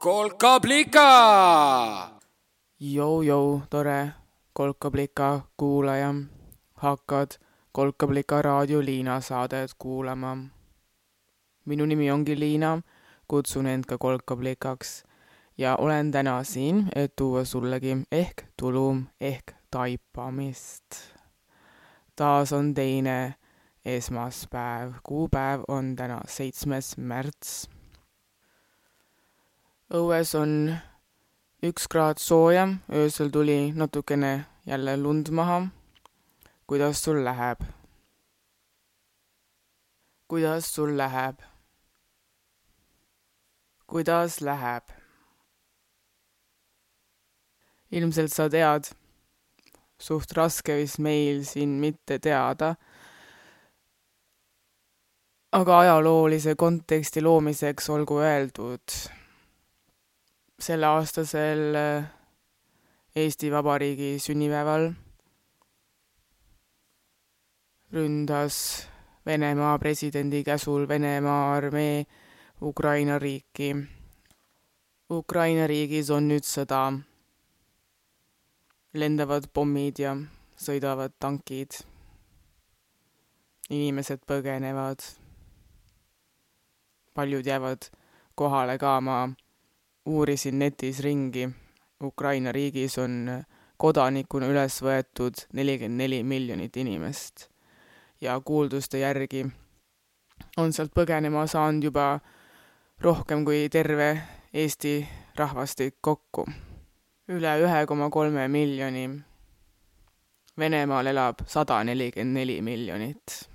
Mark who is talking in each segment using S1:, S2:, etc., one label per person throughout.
S1: kolkablika.
S2: Jou-jou, tore kolkablika kuulaja. hakkad kolkablika raadio Liina saadet kuulama. minu nimi ongi Liina, kutsun end ka kolkablikaks ja olen täna siin, et tuua sullegi ehk tulu ehk taipamist. taas on teine esmaspäev, kuupäev on täna seitsmes märts õues on üks kraad sooja, öösel tuli natukene jälle lund maha. kuidas sul läheb? kuidas sul läheb? kuidas läheb? ilmselt sa tead, suht raske vist meil siin mitte teada. aga ajaloolise konteksti loomiseks olgu öeldud selleaastasel äh, Eesti Vabariigi sünnipäeval ründas Venemaa presidendi käsul Venemaa armee Ukraina riiki. Ukraina riigis on nüüd sõda. lendavad pommid ja sõidavad tankid. inimesed põgenevad. paljud jäävad kohale ka, ma uurisin netis ringi. Ukraina riigis on kodanikuna üles võetud nelikümmend neli miljonit inimest ja kuulduste järgi on sealt põgenema saanud juba rohkem kui terve Eesti rahvastik kokku. üle ühe koma kolme miljoni. Venemaal elab sada nelikümmend neli miljonit.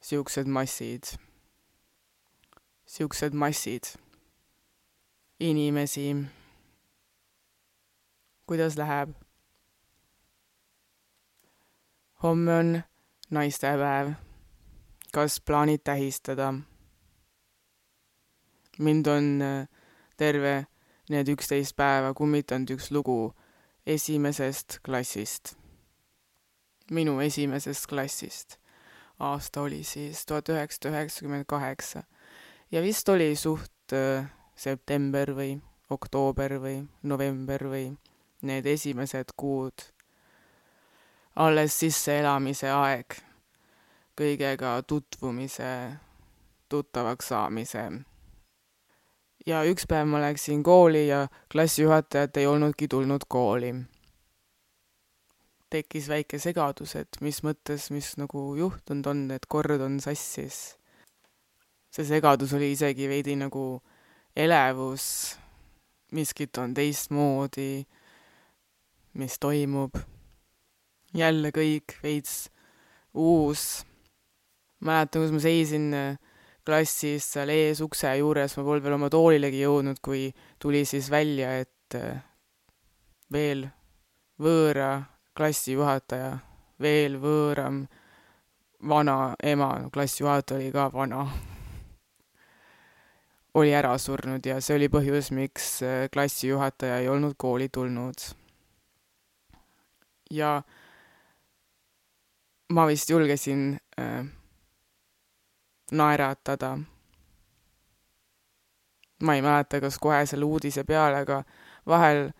S2: siuksed massid, siuksed massid inimesi. kuidas läheb? homme on naistepäev. kas plaanid tähistada? mind on äh, terve need üksteist päeva kummitanud üks lugu esimesest klassist. minu esimesest klassist. aasta oli siis tuhat üheksasada üheksakümmend kaheksa ja vist oli suht äh, september või oktoober või november või need esimesed kuud. alles sisseelamise aeg, kõigega tutvumise, tuttavaks saamise. ja üks päev ma läksin kooli ja klassijuhatajat ei olnudki tulnud kooli. tekkis väike segadus, et mis mõttes, mis nagu juhtunud on, et kord on sassis. see segadus oli isegi veidi nagu elevus, miskit on teistmoodi, mis toimub. jälle kõik veits uus. mäletan, kus ma seisin äh, klassis seal ees ukse juures, ma polnud veel oma toolilegi jõudnud, kui tuli siis välja, et äh, veel võõra klassijuhataja, veel võõram vana ema, klassijuhataja oli ka vana oli ära surnud ja see oli põhjus, miks äh, klassijuhataja ei olnud kooli tulnud. ja ma vist julgesin äh, naeratada. ma ei mäleta, kas kohe selle uudise peale, aga vahel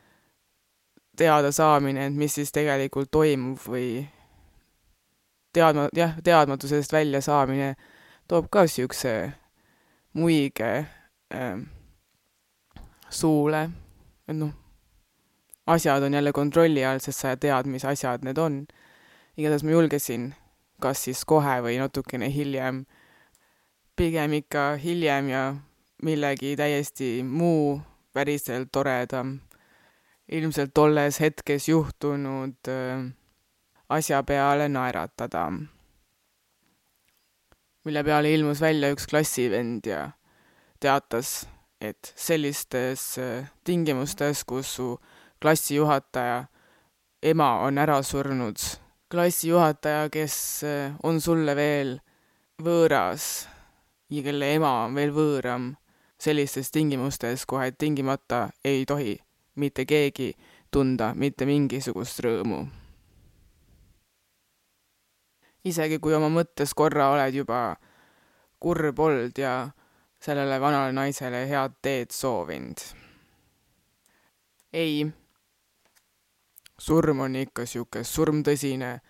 S2: teada saamine, et mis siis tegelikult toimub või teadma-, jah, teadmatusest välja saamine toob ka niisuguse muige äh, suule, et noh, asjad on jälle kontrolli all, sest sa tead, mis asjad need on. igatahes ma julgesin, kas siis kohe või natukene hiljem, pigem ikka hiljem ja millegi täiesti muu, päriselt toredam, ilmselt tolles hetkes juhtunud äh, asja peale naeratada. mille peale ilmus välja üks klassivend ja teatas, et sellistes äh, tingimustes, kus su klassijuhataja ema on ära surnud, klassijuhataja, kes äh, on sulle veel võõras ja kelle ema on veel võõram, sellistes tingimustes kohe tingimata ei tohi mitte keegi tunda mitte mingisugust rõõmu. isegi kui oma mõttes korra oled juba kurb olnud ja sellele vanale naisele head teed soovinud. ei, surm on ikka sihuke surmtõsine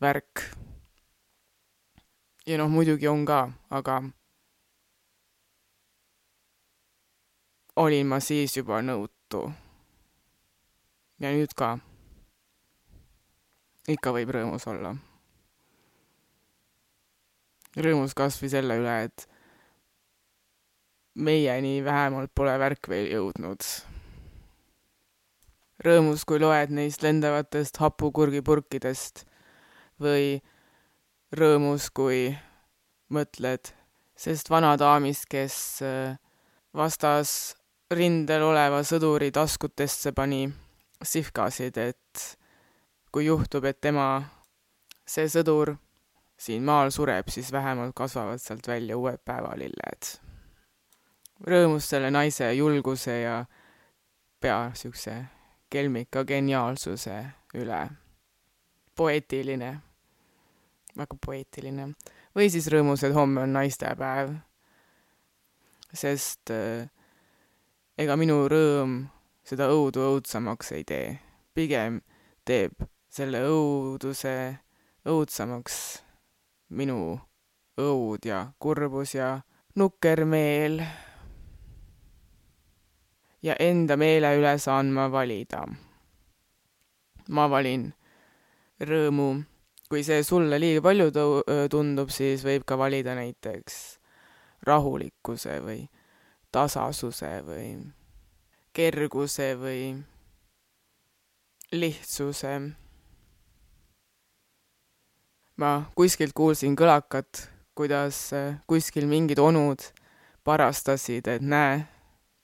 S2: värk. ja noh, muidugi on ka, aga olin ma siis juba nõutu. ja nüüd ka. ikka võib rõõmus olla. rõõmus kas või selle üle, et meieni vähemalt pole värk veel jõudnud. rõõmus, kui loed neist lendavatest hapukurgipurkidest või rõõmus, kui mõtled sest vanadaamist, kes äh, vastas rindel oleva sõduri taskutesse pani sihvkasid, et kui juhtub, et tema, see sõdur, siin maal sureb, siis vähemalt kasvavad sealt välja uued päevalilled. Rõõmus selle naise julguse ja pea siukse kelmika geniaalsuse üle. poeetiline, väga poeetiline. või siis rõõmus, et homme on naistepäev. sest äh, ega minu rõõm seda õudu õudsamaks ei tee. pigem teeb selle õuduse õudsamaks minu õud ja kurbus ja nukker meel. Ja enda meele üle saan ma valida. ma valin rõõmu. kui see sulle liiga palju tundub, siis võib ka valida näiteks rahulikkuse või tasasuse või kerguse või lihtsuse. ma kuskilt kuulsin kõlakat, kuidas äh, kuskil mingid onud parastasid, et näe,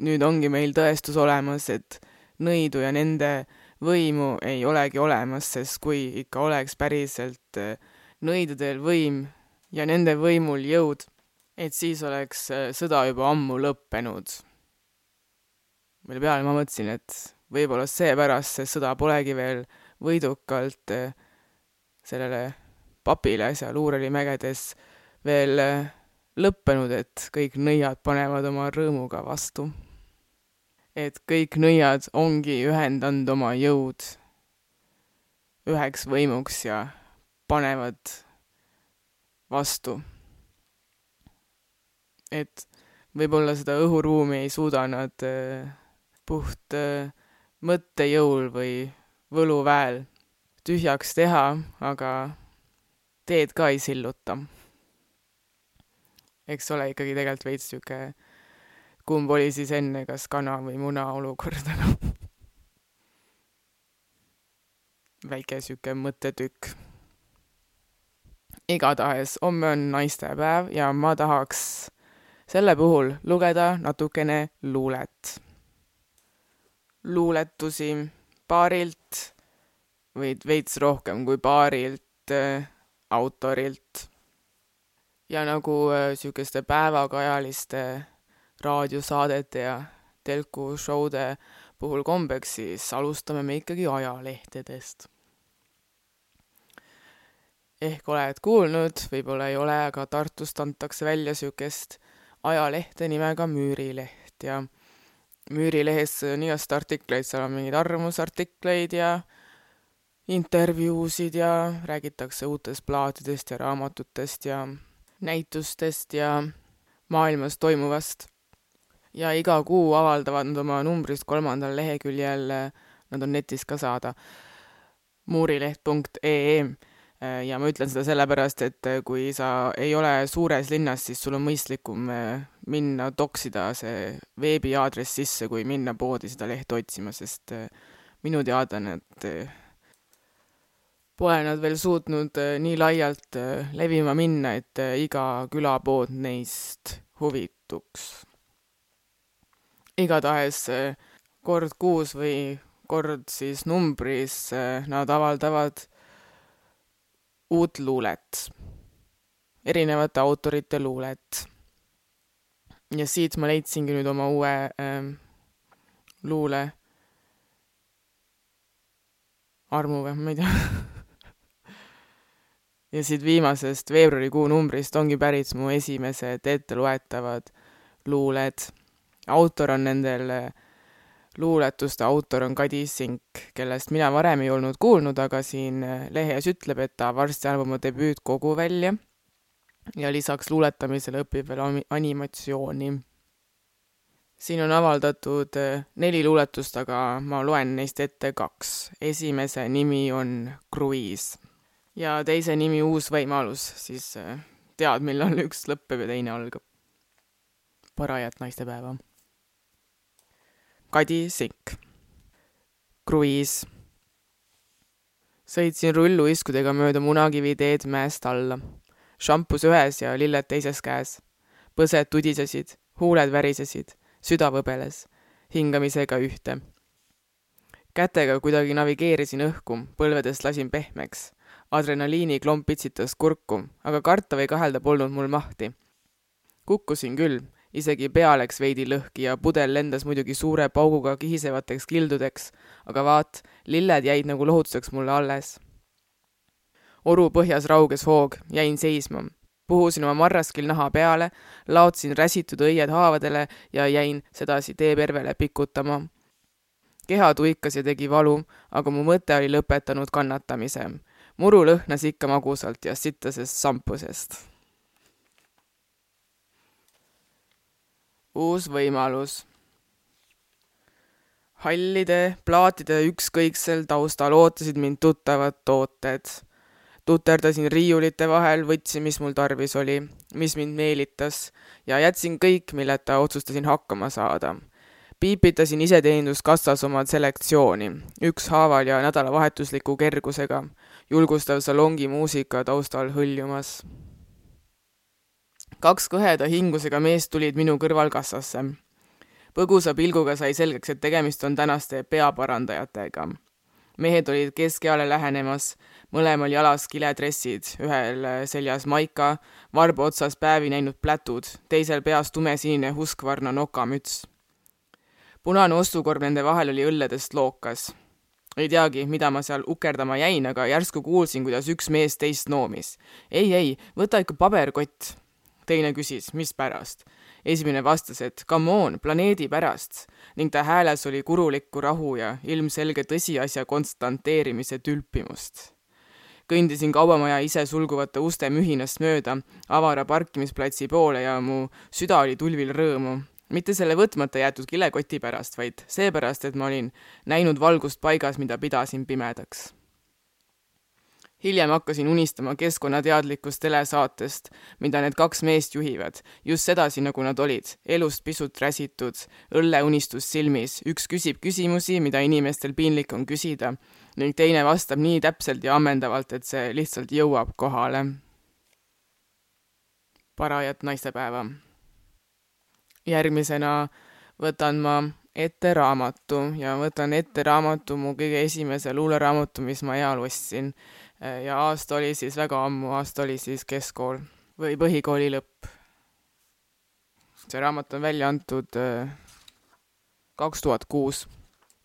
S2: nüüd ongi meil tõestus olemas, et nõidu ja nende võimu ei olegi olemas, sest kui ikka oleks päriselt äh, nõidudel võim ja nende võimul jõud, et siis oleks äh, sõda juba ammu lõppenud. mille peale ma mõtlesin, et võib-olla seepärast see sõda polegi veel võidukalt äh, sellele papile seal Uureli mägedes veel lõppenud, et kõik nõiad panevad oma rõõmuga vastu. Et kõik nõiad ongi ühendanud oma jõud üheks võimuks ja panevad vastu et võib-olla seda õhuruumi ei suuda nad äh, puht äh, mõttejõul või võluväel tühjaks teha, aga teed ka ei silluta. eks ole ikkagi tegelikult veits sihuke, kumb oli siis enne, kas kana või muna olukord, aga väike sihuke mõttetükk. igatahes homme on naistepäev ja ma tahaks selle puhul lugeda natukene luulet. luuletusi paarilt või veits rohkem kui paarilt äh, autorilt. ja nagu äh, päevakajaliste raadiosaadete ja telku showde puhul kombeks, siis alustame me ikkagi ajalehtedest. ehk oled kuulnud, võib-olla ei ole, aga Tartust antakse välja niisugust ajalehte nimega Müürileht ja Müürilehes on igast artikleid, seal on mingeid arvamusartikleid ja intervjuusid ja räägitakse uutest plaatidest ja raamatutest ja näitustest ja maailmas toimuvast. Ja iga kuu avaldavad nad oma numbrist kolmandal leheküljel, nad on netis ka saada, muurileht.ee ja ma ütlen seda sellepärast, et kui sa ei ole suures linnas, siis sul on mõistlikum äh, minna toksida see veebiaadress sisse, kui minna poodi seda lehte otsima, sest minu teada need pole nad veel suutnud nii laialt levima minna, et iga külapood neist huvituks. Igatahes kord kuus või kord siis numbris nad avaldavad uut luulet, erinevate autorite luulet. ja siit ma leidsingi nüüd oma uue ähm, luule armu või, ma ei tea ja siit viimasest veebruarikuu numbrist ongi pärit mu esimesed etteloetavad luuled. Autor on nendel luuletuste autor on Kadi Sink, kellest mina varem ei olnud kuulnud, aga siin lehes ütleb, et ta varsti annab oma debüütkogu välja ja lisaks luuletamisele õpib veel animatsiooni. siin on avaldatud neli luuletust, aga ma loen neist ette kaks. esimese nimi on Kruiis ja teise nimi Uus võimalus, siis tead, millal üks lõpeb ja teine algab. parajat naistepäeva. Kadi Sink. kruiis. sõitsin rulluiskudega mööda Munakivi teed mäest alla. šampus ühes ja lilled teises käes. põsed tudisesid, huuled värisesid, süda võbeles, hingamisega ühte. kätega kuidagi navigeerisin õhku, põlvedest lasin pehmeks adrenaliiniklomp pitsitas kurku, aga karta või kahelda polnud mul mahti. kukkusin küll, isegi pea läks veidi lõhki ja pudel lendas muidugi suure pauguga kihisevateks kildudeks, aga vaat, lilled jäid nagu lohutuseks mulle alles. oru põhjas rauges hoog, jäin seisma. puhusin oma marraskil naha peale, laotsin räsitud õied haavadele ja jäin sedasi teepervele pikutama keha tuikas ja tegi valu, aga mu mõte oli lõpetanud kannatamise muru lõhnas ikka magusalt ja sittasest sampusest. Uus võimalus. hallide plaatide ükskõiksel taustal ootasid mind tuttavad tooted. tuterdasin riiulite vahel, võtsin, mis mul tarvis oli, mis mind meelitas ja jätsin kõik, milleta otsustasin hakkama saada piipitasin iseteeninduskassas oma selektsiooni, ükshaaval ja nädalavahetusliku kergusega julgustav salongi muusika taustal hõljumas. Kaks kõheda hingusega meest tulid minu kõrval kassasse. põgusa pilguga sai selgeks, et tegemist on tänaste peaparandajatega. mehed olid keskeale lähenemas, mõlemal jalas kiledressid, ühel seljas maika, varba otsas päevi näinud plätud, teisel peas tumesinine Husqvarna nokamüts. punane ostukorv nende vahel oli õlledest lookas ei teagi, mida ma seal ukerdama jäin, aga järsku kuulsin, kuidas üks mees teist noomis. ei, ei, võta ikka paberkott. Teine küsis, mispärast. esimene vastas, et come on, planeedi pärast ning ta hääles oli kurulikku rahu ja ilmselge tõsiasja konstanteerimise tülpimust kõndisin kaubamaja ise sulguvate uste mühinast mööda avara parkimisplatsi poole ja mu süda oli tulvil rõõmu mitte selle võtmata jäetud kilekoti pärast, vaid seepärast, et ma olin näinud valgust paigas, mida pidasin pimedaks. Hiljem hakkasin unistama keskkonnateadlikust telesaatest, mida need kaks meest juhivad, just sedasi, nagu nad olid, elust pisut räsitud, õlleunistus silmis, üks küsib küsimusi, mida inimestel piinlik on küsida, ning teine vastab nii täpselt ja ammendavalt, et see lihtsalt jõuab kohale. parajat naistepäeva. Järgmisena võtan ma ette raamatu ja võtan ette raamatu mu kõige esimese luuleraamatu, mis ma eal ostsin. Ja aasta oli siis väga ammu, aasta oli siis keskkool või põhikooli lõpp. see raamat on välja antud äh, kaks tuhat kuus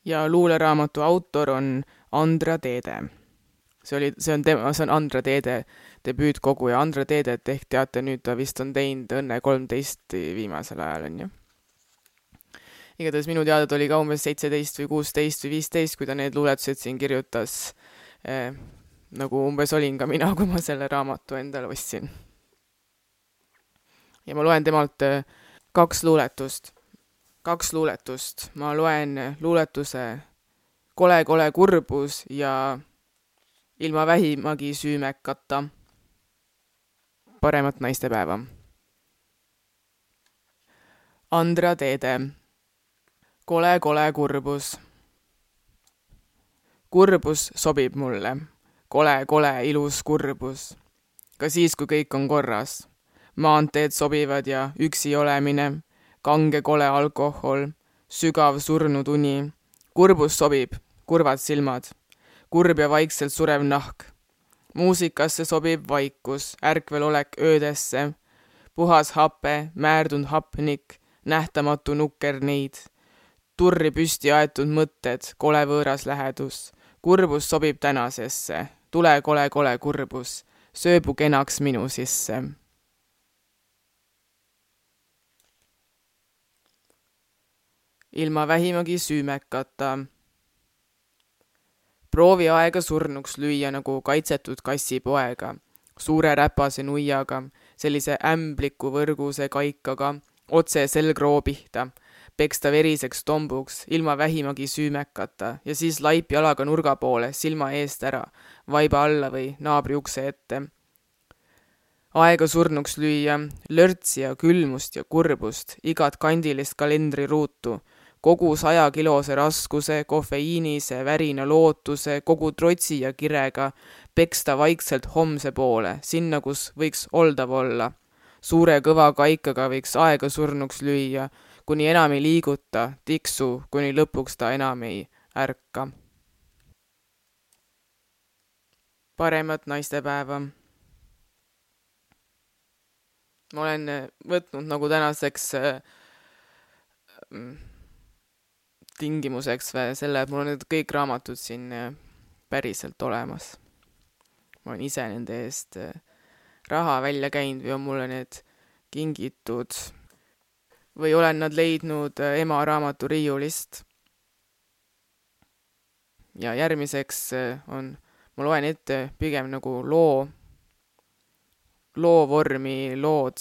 S2: ja luuleraamatu autor on Andra Teede. see oli, see on tema, see on Andra Teede debüütkogu ja Andre Teedet ehk teate, nüüd ta vist on teinud Õnne kolmteist viimasel ajal, on ju. igatahes minu teada ta oli ka umbes seitseteist või kuusteist või viisteist, kui ta need luuletused siin kirjutas eh,. Nagu umbes olin ka mina, kui ma selle raamatu endale ostsin. ja ma loen temalt eh, kaks luuletust, kaks luuletust, ma loen luuletuse Kole, kole kurbus ja ilma vähimagi süümekata paremat naistepäeva. Andra Teede. kole, kole kurbus. kurbus sobib mulle. Kole, kole ilus kurbus. ka siis, kui kõik on korras. maanteed sobivad ja üksi olemine, kange kole alkohol, sügav surnud uni. kurbus sobib, kurvad silmad, kurb ja vaikselt surev nahk muusikasse sobib vaikus, ärkvelolek öödesse, puhas hape, määrdunud hapnik, nähtamatu nukker neid, turri püsti aetud mõtted, kole võõras lähedus, kurbus sobib tänasesse, tule kole, kole kurbus, sööbu kenaks minu sisse. ilma vähimagi süümekata. proovi aega surnuks lüüa nagu kaitsetud kassipoega, suure räpase nuiaga, sellise ämbliku võrguse kaikaga, otse selgroo pihta peksta veriseks tombuks ilma vähimagi süümekata ja siis laip jalaga nurga poole, silma eest ära, vaiba alla või naabri ukse ette. aega surnuks lüüa, lörtsi ja külmust ja kurbust, igat kandilist kalendriruutu, kogu sajakilose raskuse, kofeiinise, värina lootuse, kogu trotsi ja kirega, peksta vaikselt homse poole, sinna, kus võiks oldav olla. Suure kõva kaikaga võiks aega surnuks lüüa kuni enam ei liiguta, tiksu, kuni lõpuks ta enam ei ärka. paremat naistepäeva. ma olen võtnud nagu tänaseks äh, tingimuseks või selle, et mul on need kõik raamatud siin äh, päriselt olemas. ma olen ise nende eest äh, raha välja käinud või on mulle need kingitud või olen nad leidnud äh, ema raamatu riiulist. ja järgmiseks äh, on, ma loen ette pigem nagu loo, loo vormi lood.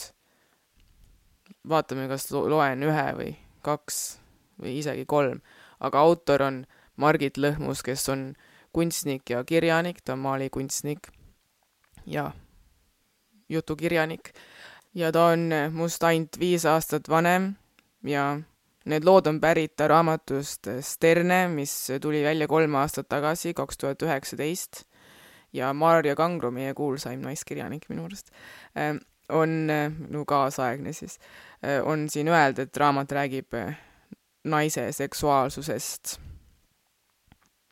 S2: vaatame, kas loen ühe või kaks või isegi kolm, aga autor on Margit Lõhmus, kes on kunstnik ja kirjanik, ta on maalikunstnik ja jutukirjanik ja ta on must ainult viis aastat vanem ja need lood on pärit raamatust Sterne, mis tuli välja kolm aastat tagasi, kaks tuhat üheksateist, ja Maarja Kangro, meie kuulsaim naiskirjanik minu arust, ähm, on, no kaasaegne siis, äh, on siin öelda, et raamat räägib äh, naise seksuaalsusest.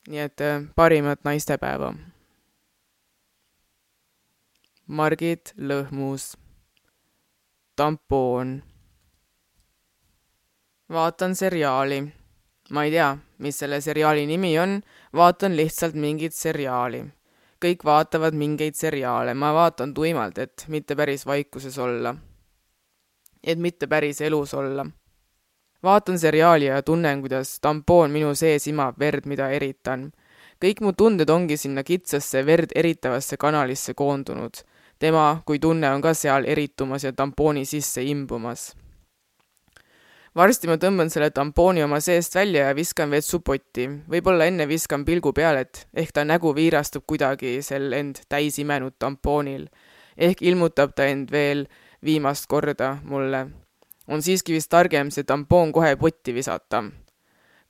S2: nii et äh, parimat naistepäeva. Margit Lõhmus tampoon. vaatan seriaali. ma ei tea, mis selle seriaali nimi on, vaatan lihtsalt mingit seriaali. kõik vaatavad mingeid seriaale, ma vaatan tuimalt, et mitte päris vaikuses olla. et mitte päris elus olla. vaatan seriaali ja tunnen, kuidas tampoon minu sees imab verd, mida eritan kõik mu tunded ongi sinna kitsasse verd eritavasse kanalisse koondunud tema kui tunne on ka seal eritumas ja tampooni sisse imbumas. varsti ma tõmban selle tampooni oma seest välja ja viskan vetsupotti. võib-olla enne viskan pilgu peale, et ehk ta nägu viirastub kuidagi sel end täis imenud tampoonil. ehk ilmutab ta end veel viimast korda mulle. on siiski vist targem see tampoon kohe potti visata.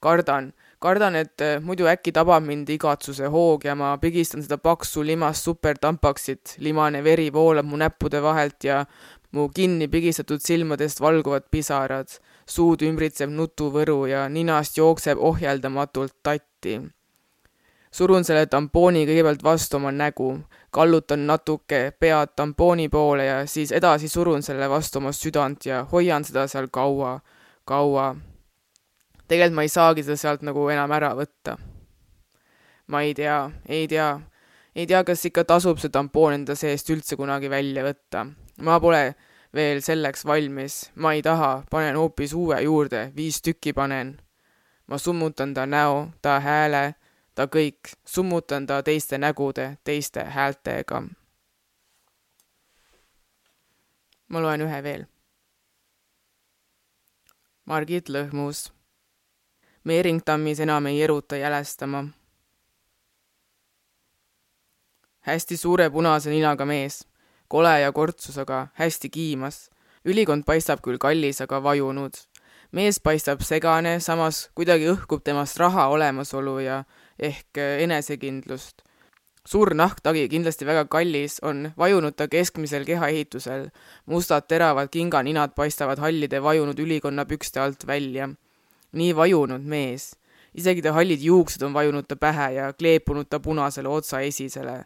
S2: kardan kardan, et eh, muidu äkki tabab mind igatsuse hoog ja ma pigistan seda paksu limast supertampaksit, limane veri voolab mu näppude vahelt ja mu kinni pigistatud silmadest valguvad pisarad, suud ümbritseb nutuvõru ja ninast jookseb ohjeldamatult tatti. surun selle tampooni kõigepealt vastu oma nägu, kallutan natuke pead tampooni poole ja siis edasi surun selle vastu oma südant ja hoian seda seal kaua, kaua tegelikult ma ei saagi seda sealt nagu enam ära võtta. ma ei tea, ei tea, ei tea, kas ikka tasub see tampoon enda seest üldse kunagi välja võtta. ma pole veel selleks valmis, ma ei taha, panen hoopis uue juurde, viis tükki panen. ma summutan ta näo, ta hääle, ta kõik, summutan ta teiste nägude, teiste häältega. ma loen ühe veel. Margit Lõhmus Meeringtammis enam ei eruta jälestama. hästi suure punase ninaga mees, kole ja kortsus, aga hästi kiimas. ülikond paistab küll kallis, aga vajunud. mees paistab segane, samas kuidagi õhkub temast raha olemasolu ja ehk enesekindlust. suur nahktagi, kindlasti väga kallis, on vajunud ta keskmisel kehaehitusel. mustad teravad kinganinad paistavad hallide vajunud ülikonna pükste alt välja nii vajunud mees. isegi ta hallid juuksed on vajunud ta pähe ja kleepunud ta punasele otsaesisele.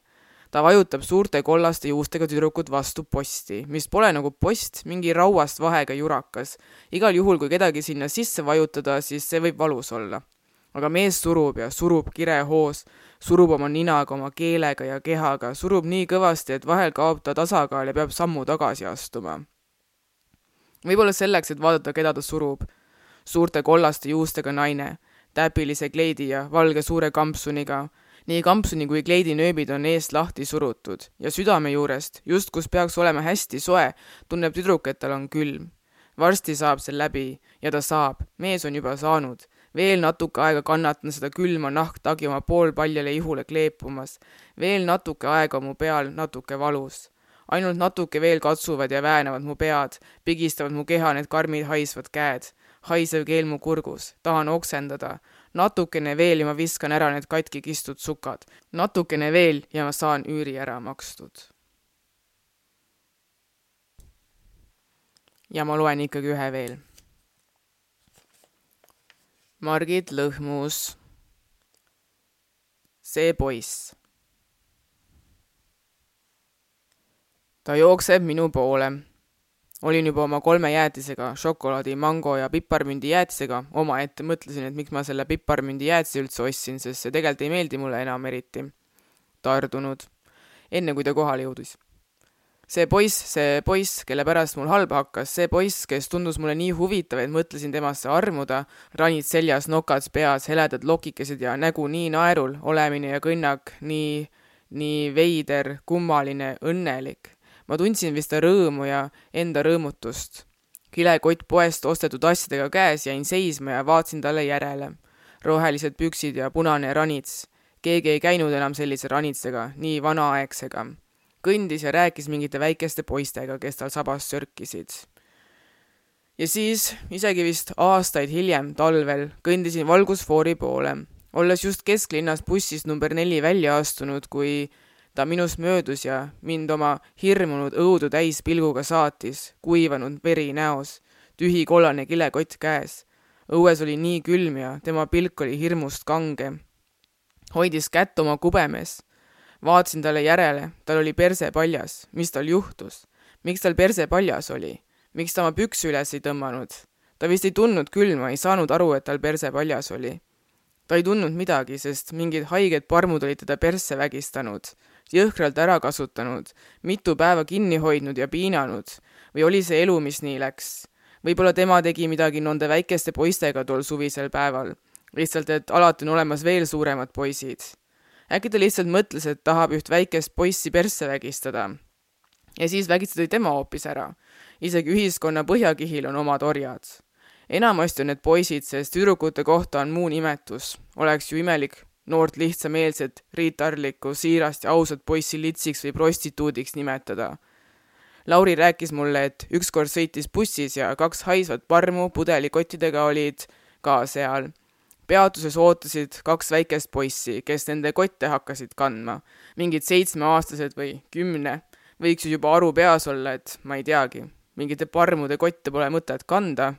S2: ta vajutab suurte kollaste juustega tüdrukut vastu posti, mis pole nagu post, mingi rauast vahega jurakas. igal juhul, kui kedagi sinna sisse vajutada, siis see võib valus olla. aga mees surub ja surub kirehoos, surub oma ninaga, oma keelega ja kehaga, surub nii kõvasti, et vahel kaob ta tasakaal ja peab sammu tagasi astuma. võib-olla selleks, et vaadata, keda ta surub. Suurte kollaste juustega naine, täpilise kleidi ja valge suure kampsuniga nii kampsuni kui kleidi nööbid on eest lahti surutud ja südame juurest, just kus peaks olema hästi soe, tunneb tüdruk, et tal on külm. varsti saab see läbi ja ta saab, mees on juba saanud. veel natuke aega kannatan seda külma nahktagi oma poolpaljale ihule kleepumas. veel natuke aega mu peal natuke valus ainult natuke veel katsuvad ja väänavad mu pead, pigistavad mu keha need karmid haisvad käed. Haisev keel mu kurgus, tahan oksendada, natukene veel ja ma viskan ära need katki kistud sukad. natukene veel ja ma saan üüri ära makstud. ja ma loen ikkagi ühe veel. Margit lõhmus. see poiss. ta jookseb minu poole olin juba oma kolme jäätisega, šokolaadi, mango ja piparmündi jäätisega omaette, mõtlesin, et miks ma selle piparmündi jäätise üldse ostsin, sest see tegelikult ei meeldi mulle enam eriti. tardunud, enne kui ta kohale jõudis. see poiss, see poiss, kelle pärast mul halba hakkas, see poiss, kes tundus mulle nii huvitav, et mõtlesin temasse armuda, ranid seljas, nokad peas, heledad lokikesed ja nägu nii naerul, olemine ja kõnnak nii, nii veider, kummaline, õnnelik ma tundsin vist rõõmu ja enda rõõmutust. kilekott poest ostetud asjadega käes jäin seisma ja vaatasin talle järele. rohelised püksid ja punane ranits. keegi ei käinud enam sellise ranitsega, nii vanaaegsega. kõndis ja rääkis mingite väikeste poistega, kes tal sabas sörkisid ja siis, isegi vist aastaid hiljem, talvel, kõndisin valgusfoori poole, olles just kesklinnas bussist number neli välja astunud, kui ta minust möödus ja mind oma hirmunud õudu täis pilguga saatis, kuivanud veri näos, tühi kollane kilekott käes. õues oli nii külm ja tema pilk oli hirmust kange. hoidis kätt oma kubemes. vaatasin talle järele, tal oli perse paljas, mis tal juhtus? miks tal perse paljas oli? miks ta oma pükse üles ei tõmmanud? ta vist ei tundnud külma, ei saanud aru, et tal perse paljas oli. ta ei tundnud midagi, sest mingid haiged parmud olid teda persse vägistanud jõhkralt ära kasutanud, mitu päeva kinni hoidnud ja piinanud või oli see elu, mis nii läks? võib-olla tema tegi midagi nende väikeste poistega tol suvisel päeval, lihtsalt et alati on olemas veel suuremad poisid. äkki ta lihtsalt mõtles, et tahab üht väikest poissi persse vägistada. ja siis vägistati tema hoopis ära. isegi ühiskonna põhjakihil on omad orjad enamasti on need poisid, sest tüdrukute kohta on muu nimetus. oleks ju imelik noort lihtsameelset, riitarlikku, siirast ja ausat poissi litsiks või prostituudiks nimetada. Lauri rääkis mulle, et ükskord sõitis bussis ja kaks haisvat parmu pudelikottidega olid ka seal. peatuses ootasid kaks väikest poissi, kes nende kotte hakkasid kandma. mingid seitsmeaastased või kümne, võiks ju juba aru peas olla, et ma ei teagi, mingite parmude kotte pole mõtet kanda.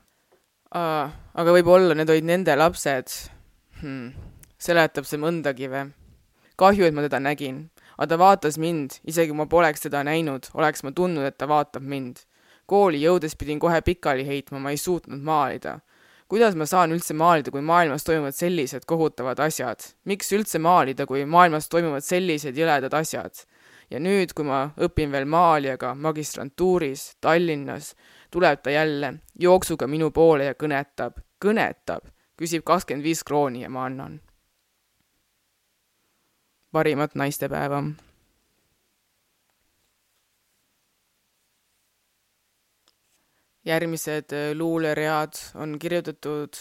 S2: aga võib-olla need olid nende lapsed hmm seletab see mõndagi või? kahju, et ma teda nägin, aga ta vaatas mind, isegi kui ma poleks teda näinud, oleks ma tundnud, et ta vaatab mind. kooli jõudes pidin kohe pikali heitma, ma ei suutnud maalida. kuidas ma saan üldse maalida, kui maailmas toimuvad sellised kohutavad asjad? miks üldse maalida, kui maailmas toimuvad sellised jõledad asjad? ja nüüd, kui ma õpin veel maalijaga magistrantuuris Tallinnas, tuleb ta jälle jooksuga minu poole ja kõnetab, kõnetab, küsib kakskümmend viis krooni ja ma annan parimat naistepäeva. järgmised äh, luuleread on kirjutatud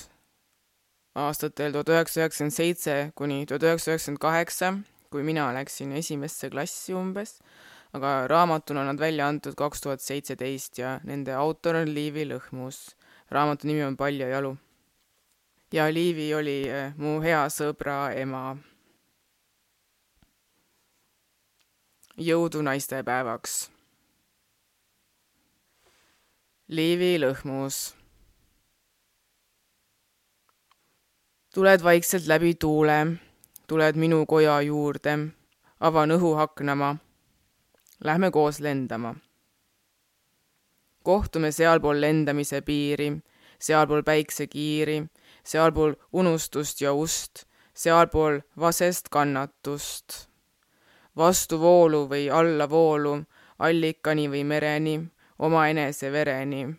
S2: aastatel tuhat üheksasada üheksakümmend seitse kuni tuhat üheksasada üheksakümmend kaheksa, kui mina läksin esimesse klassi umbes, aga raamatuna on nad välja antud kaks tuhat seitseteist ja nende autor on Liivi Lõhmus. raamatu nimi on Pall ja jalu. ja Liivi oli äh, mu hea sõbra ema jõudu naistepäevaks. Liivi lõhmus. tuled vaikselt läbi tuule, tuled minu koja juurde, avan õhu aknama. Lähme koos lendama. kohtume sealpool lendamise piiri, sealpool päiksekiiri, sealpool unustust ja ust, sealpool vasest kannatust. Vastuvoolu või allavoolu, allikani või mereni, omaenese vereni.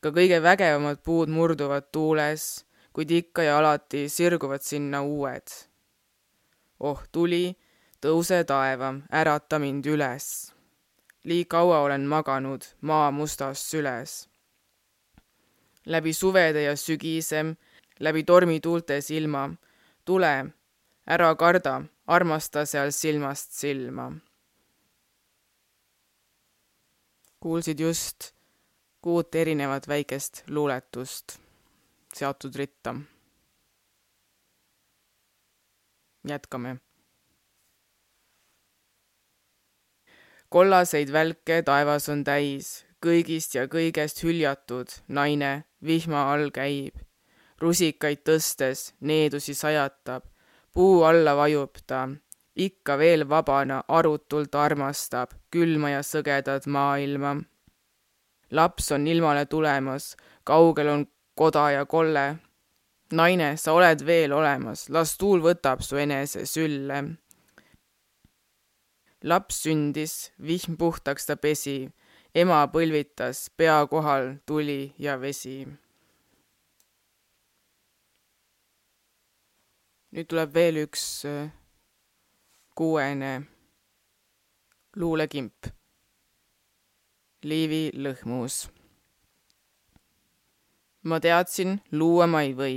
S2: ka kõige vägevamad puud murduvad tuules, kuid ikka ja alati sirguvad sinna uued. oh tuli, tõuse taeva, ärata mind üles. liig kaua olen maganud maa mustas süles. läbi suvede ja sügise, läbi tormituulte silma, tule, ära karda, armasta seal silmast silma. kuulsid just kuut erinevat väikest luuletust seatud ritta. jätkame kollaseid välke taevas on täis, kõigist ja kõigest hüljatud naine vihma all käib. rusikaid tõstes needusi sajatab, puu alla vajub ta, ikka veel vabana arutult armastab külma ja sõgedat maailma. laps on ilmale tulemas, kaugel on koda ja kolle. naine, sa oled veel olemas, las tuul võtab su enese sülle laps sündis, vihm puhtaks ta pesi, ema põlvitas, pea kohal tuli ja vesi. Nüüd tuleb veel üks äh, kuuene luulekimp. Liivi lõhmus. ma teadsin, luua ma ei või,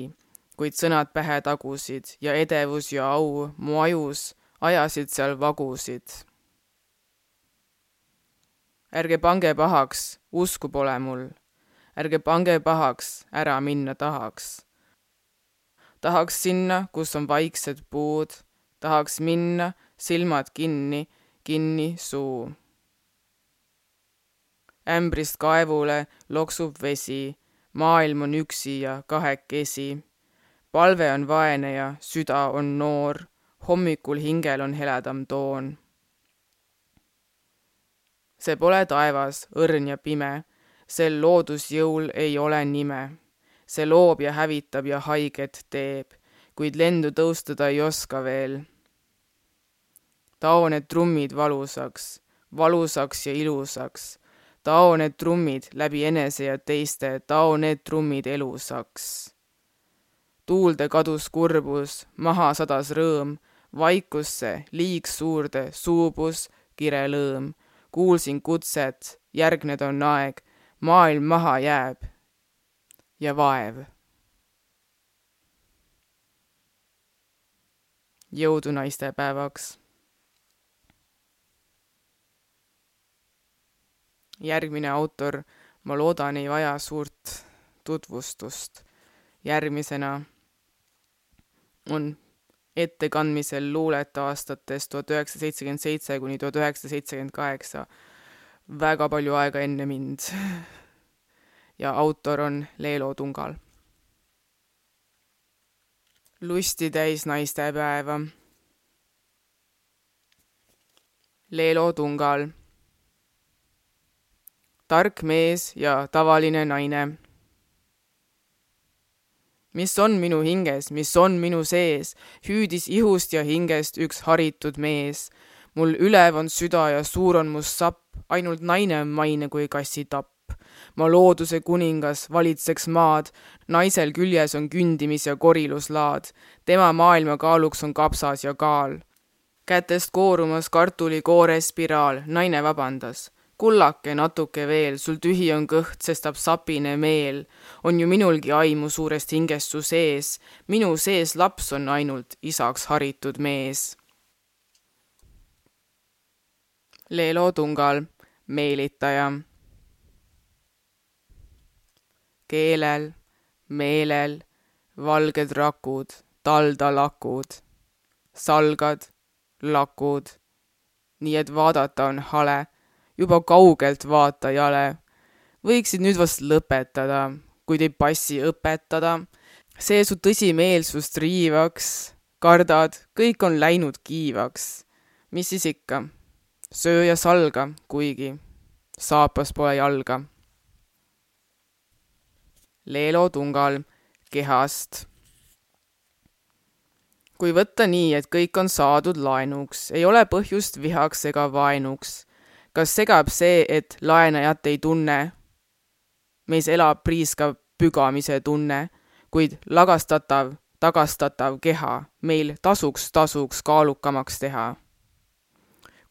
S2: kuid sõnad pähe tagusid ja edevus ja au mu ajus ajasid seal vagusid ärge pange pahaks, usku pole mul. ärge pange pahaks, ära minna tahaks. Tahaks sinna, kus on vaiksed puud, tahaks minna, silmad kinni, kinni suu. ämbrist kaevule loksub vesi, maailm on üksi ja kahekesi. palve on vaene ja süda on noor, hommikul hingel on heledam toon see pole taevas, õrn ja pime, sel loodusjõul ei ole nime. See loob ja hävitab ja haiget teeb, kuid lendu tõustuda ei oska veel. tao need trummid valusaks, valusaks ja ilusaks. tao need trummid läbi enese ja teiste, tao need trummid elusaks. tuulde kadus kurbus, maha sadas rõõm, vaikusse liig suurde suubus kirelõõm kuulsin kutset, järgneda on aeg, maailm maha jääb ja vaev. jõudu naistepäevaks. järgmine autor, ma loodan, ei vaja suurt tutvustust. järgmisena on ettekandmisel luulet aastatest tuhat üheksasada seitsekümmend seitse kuni tuhat üheksasada seitsekümmend kaheksa. väga palju aega enne mind. ja autor on Leelo Tungal. lusti täis naistepäeva. Leelo Tungal. tark mees ja tavaline naine mis on minu hinges, mis on minu sees, hüüdis ihust ja hingest üks haritud mees. mul ülev on süda ja suur on mu sapp, ainult naine on maine kui kassitapp. ma looduse kuningas valitseks maad, naisel küljes on kündimis ja koriluslaad, tema maailma kaaluks on kapsas ja kaal. kätest koorumas kartulikoore spiraal, naine vabandas kullake natuke veel, sul tühi on kõht, sestap sapine meel. on ju minulgi aimu suurest hingest su sees, minu sees laps on ainult isaks haritud mees. Leelo Tungal, meelitaja. Keelel, meelel, valged rakud, taldalakud, salgad, lakud, nii et vaadata on hale juba kaugelt vaatajale. võiksid nüüd vast lõpetada, kuid ei passi õpetada. see su tõsimeelsust riivaks, kardad, kõik on läinud kiivaks. mis siis ikka, söö ja salga, kuigi saapas pole jalga Leelo Tungal kehast. kui võtta nii, et kõik on saadud laenuks, ei ole põhjust vihaks ega vaenuks. kas segab see, et laenajat ei tunne? meis elab priiskav pügamise tunne, kuid lagastatav, tagastatav keha meil tasuks, tasuks kaalukamaks teha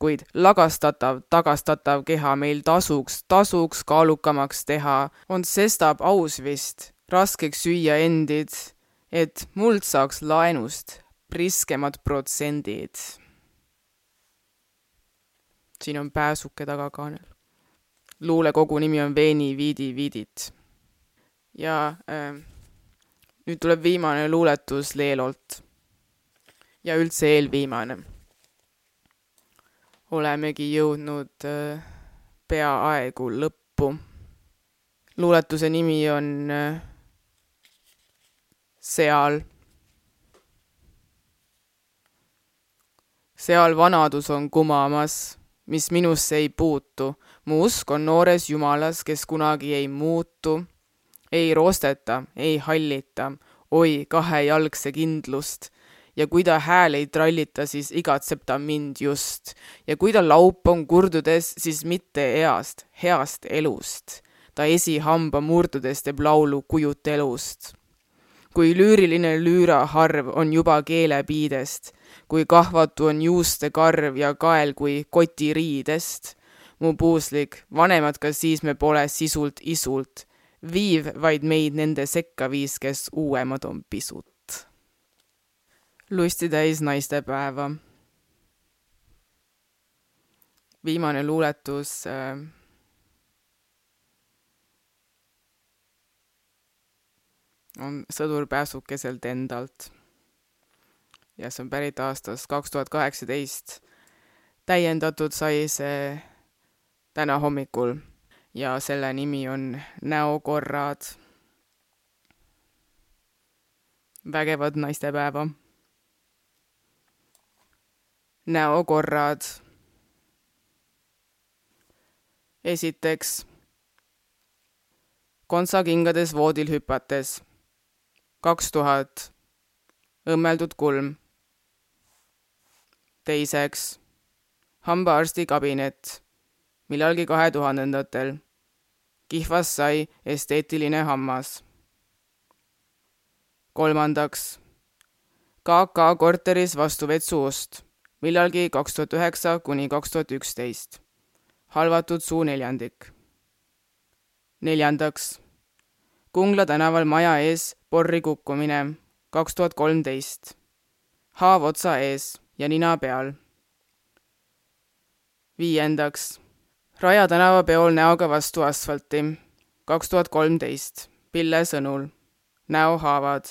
S2: kuid lagastatav, tagastatav keha meil tasuks, tasuks kaalukamaks teha, on sestap aus vist, raskeks süüa endid, et muld saaks laenust priskemad protsendid. siin on pääsuke tagakaanel. luulekogu nimi on Veeni viidi viidit. ja äh, nüüd tuleb viimane luuletus Leelolt. ja üldse eelviimane olemegi jõudnud äh, peaaegu lõppu. luuletuse nimi on äh, Seal. seal vanadus on kumamas, mis minusse ei puutu. mu usk on noores Jumalas, kes kunagi ei muutu. ei roosteta, ei hallita, oi kahejalgse kindlust ja kui ta hääl ei trallita, siis igatseb ta mind just. ja kui ta laup on kurdudes, siis mitte east, heast elust. ta esihamba murdudes teeb laulu kujutelust. kui lüüriline lüüraharv on juba keelepiidest, kui kahvatu on juuste karv ja kael kui kotiriidest, mu puuslik, vanemad ka siis me pole sisult isult, viiv vaid meid nende sekka viis, kes uuemad on pisut lustitäis naistepäeva. viimane luuletus äh, on Sõdur pääsukeselt endalt. ja see on pärit aastast kaks tuhat kaheksateist. täiendatud sai see täna hommikul ja selle nimi on Näokorrad. vägevat naistepäeva näokorrad. esiteks, kontsakingades voodil hüpates. kaks tuhat, õmmeldud kulm. teiseks, hambaarsti kabinet, millalgi kahe tuhandendatel. kihvas sai esteetiline hammas. kolmandaks, KK korteris vastu vetsuust millalgi kaks tuhat üheksa kuni kaks tuhat üksteist. halvatud suuneljandik. neljandaks, Kungla tänaval maja ees porri kukkumine, kaks tuhat kolmteist. haav otsa ees ja nina peal. viiendaks, Raja tänava peol näoga vastu asfalti, kaks tuhat kolmteist, Pille sõnul, näohaavad.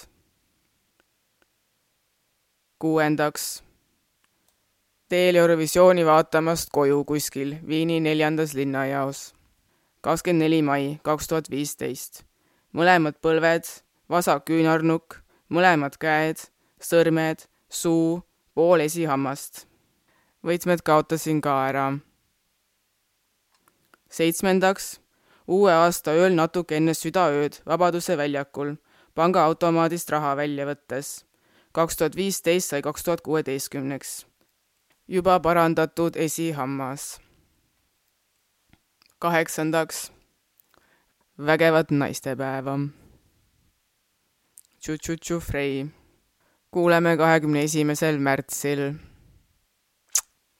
S2: kuuendaks teel Eurovisiooni vaatamast koju kuskil Viini neljandas linnajaos. kakskümmend neli mai kaks tuhat viisteist. mõlemad põlved, vasak küünarnukk, mõlemad käed, sõrmed, suu, pool esihammast. võtmed kaotasin ka ära. seitsmendaks, uue aasta ööl natuke enne südaööd Vabaduse väljakul pangaautomaadist raha välja võttes. kaks tuhat viisteist sai kaks tuhat kuueteistkümneks juba parandatud esihammas. kaheksandaks, vägevat naistepäeva. Tšu-tšu-tšu Frei. kuuleme kahekümne esimesel märtsil